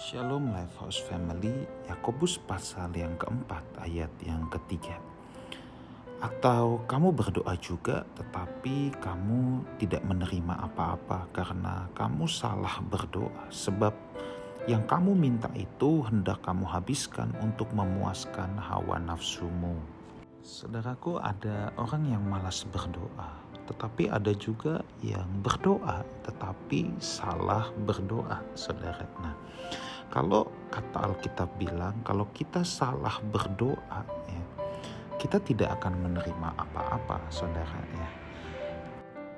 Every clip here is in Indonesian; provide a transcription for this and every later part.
Shalom Lifehouse Family, Yakobus pasal yang keempat ayat yang ketiga. Atau kamu berdoa juga tetapi kamu tidak menerima apa-apa karena kamu salah berdoa sebab yang kamu minta itu hendak kamu habiskan untuk memuaskan hawa nafsumu. Saudaraku ada orang yang malas berdoa tetapi ada juga yang berdoa tetapi salah berdoa saudara. Nah kalau kata Alkitab bilang kalau kita salah berdoa ya kita tidak akan menerima apa-apa saudara ya.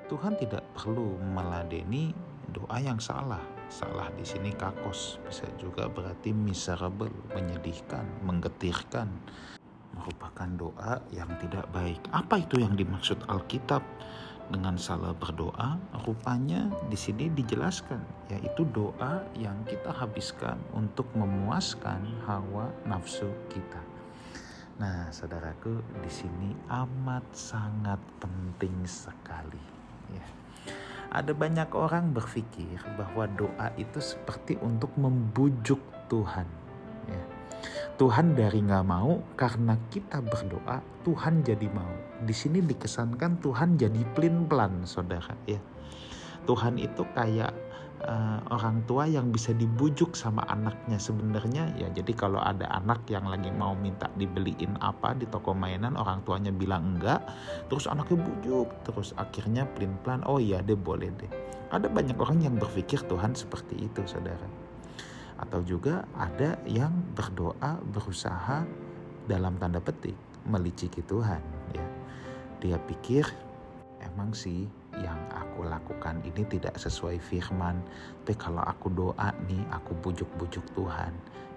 Tuhan tidak perlu meladeni doa yang salah. Salah di sini kakos bisa juga berarti miserable, menyedihkan, menggetirkan, merupakan doa yang tidak baik. Apa itu yang dimaksud Alkitab dengan salah berdoa? Rupanya di sini dijelaskan, yaitu doa yang kita habiskan untuk memuaskan hawa nafsu kita. Nah, saudaraku, di sini amat sangat penting sekali. Ya. Ada banyak orang berpikir bahwa doa itu seperti untuk membujuk Tuhan. Tuhan dari nggak mau karena kita berdoa Tuhan jadi mau. Di sini dikesankan Tuhan jadi plin plan saudara ya. Tuhan itu kayak uh, orang tua yang bisa dibujuk sama anaknya sebenarnya ya jadi kalau ada anak yang lagi mau minta dibeliin apa di toko mainan orang tuanya bilang enggak terus anaknya bujuk terus akhirnya plin plan oh iya deh boleh deh ada banyak orang yang berpikir Tuhan seperti itu saudara atau juga ada yang berdoa berusaha dalam tanda petik meliciki Tuhan ya. Dia pikir emang sih yang aku lakukan ini tidak sesuai firman tapi kalau aku doa nih aku bujuk-bujuk Tuhan.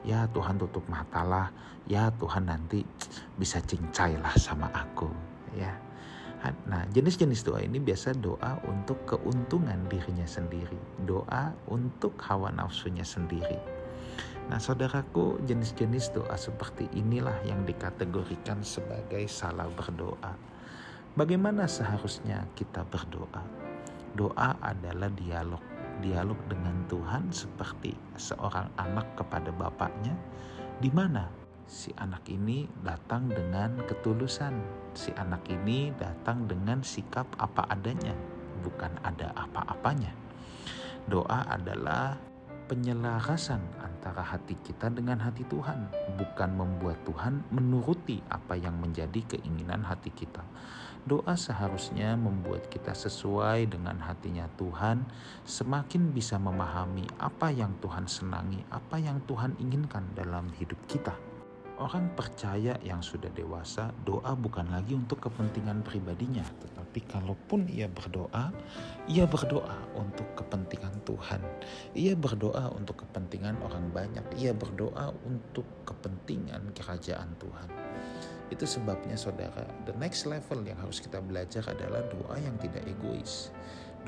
Ya Tuhan tutup matalah. Ya Tuhan nanti bisa cincai lah sama aku ya Nah, jenis-jenis doa ini biasa doa untuk keuntungan dirinya sendiri, doa untuk hawa nafsunya sendiri. Nah, saudaraku, jenis-jenis doa seperti inilah yang dikategorikan sebagai salah berdoa. Bagaimana seharusnya kita berdoa? Doa adalah dialog, dialog dengan Tuhan seperti seorang anak kepada bapaknya, di mana si anak ini datang dengan ketulusan, si anak ini datang dengan sikap apa adanya, bukan ada apa-apanya. Doa adalah penyelarasan antara hati kita dengan hati Tuhan, bukan membuat Tuhan menuruti apa yang menjadi keinginan hati kita. Doa seharusnya membuat kita sesuai dengan hatinya Tuhan, semakin bisa memahami apa yang Tuhan senangi, apa yang Tuhan inginkan dalam hidup kita. Orang percaya yang sudah dewasa, doa bukan lagi untuk kepentingan pribadinya, tetapi kalaupun ia berdoa, ia berdoa untuk kepentingan Tuhan. Ia berdoa untuk kepentingan orang banyak, ia berdoa untuk kepentingan kerajaan Tuhan. Itu sebabnya saudara, the next level yang harus kita belajar adalah doa yang tidak egois.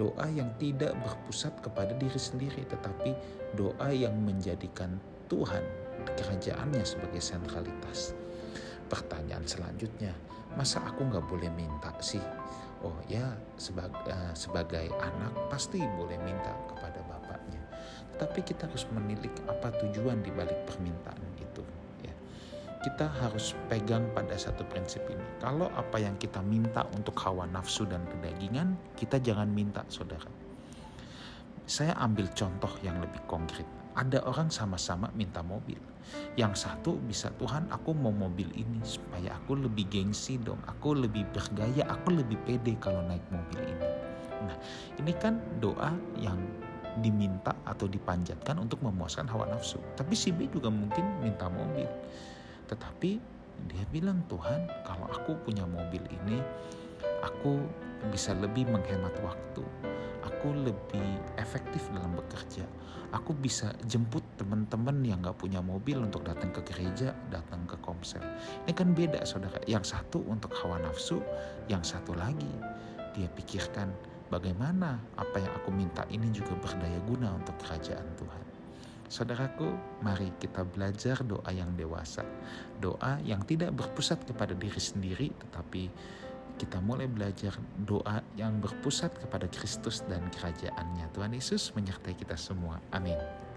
Doa yang tidak berpusat kepada diri sendiri, tetapi doa yang menjadikan Tuhan kerajaannya sebagai sentralitas. Pertanyaan selanjutnya, masa aku nggak boleh minta sih? Oh ya, sebagai, uh, sebagai anak pasti boleh minta kepada bapaknya. Tapi kita harus menilik apa tujuan di balik permintaan itu. Ya. Kita harus pegang pada satu prinsip ini. Kalau apa yang kita minta untuk hawa nafsu dan kedagingan, kita jangan minta, saudara. Saya ambil contoh yang lebih konkret ada orang sama-sama minta mobil. Yang satu bisa Tuhan aku mau mobil ini supaya aku lebih gengsi dong, aku lebih bergaya, aku lebih pede kalau naik mobil ini. Nah ini kan doa yang diminta atau dipanjatkan untuk memuaskan hawa nafsu. Tapi si B juga mungkin minta mobil. Tetapi dia bilang Tuhan kalau aku punya mobil ini aku bisa lebih menghemat waktu aku lebih efektif dalam bekerja. Aku bisa jemput teman-teman yang gak punya mobil untuk datang ke gereja, datang ke komsel. Ini kan beda saudara. Yang satu untuk hawa nafsu, yang satu lagi dia pikirkan bagaimana apa yang aku minta ini juga berdaya guna untuk kerajaan Tuhan. Saudaraku, mari kita belajar doa yang dewasa. Doa yang tidak berpusat kepada diri sendiri tetapi kita mulai belajar doa yang berpusat kepada Kristus dan kerajaannya. Tuhan Yesus menyertai kita semua. Amin.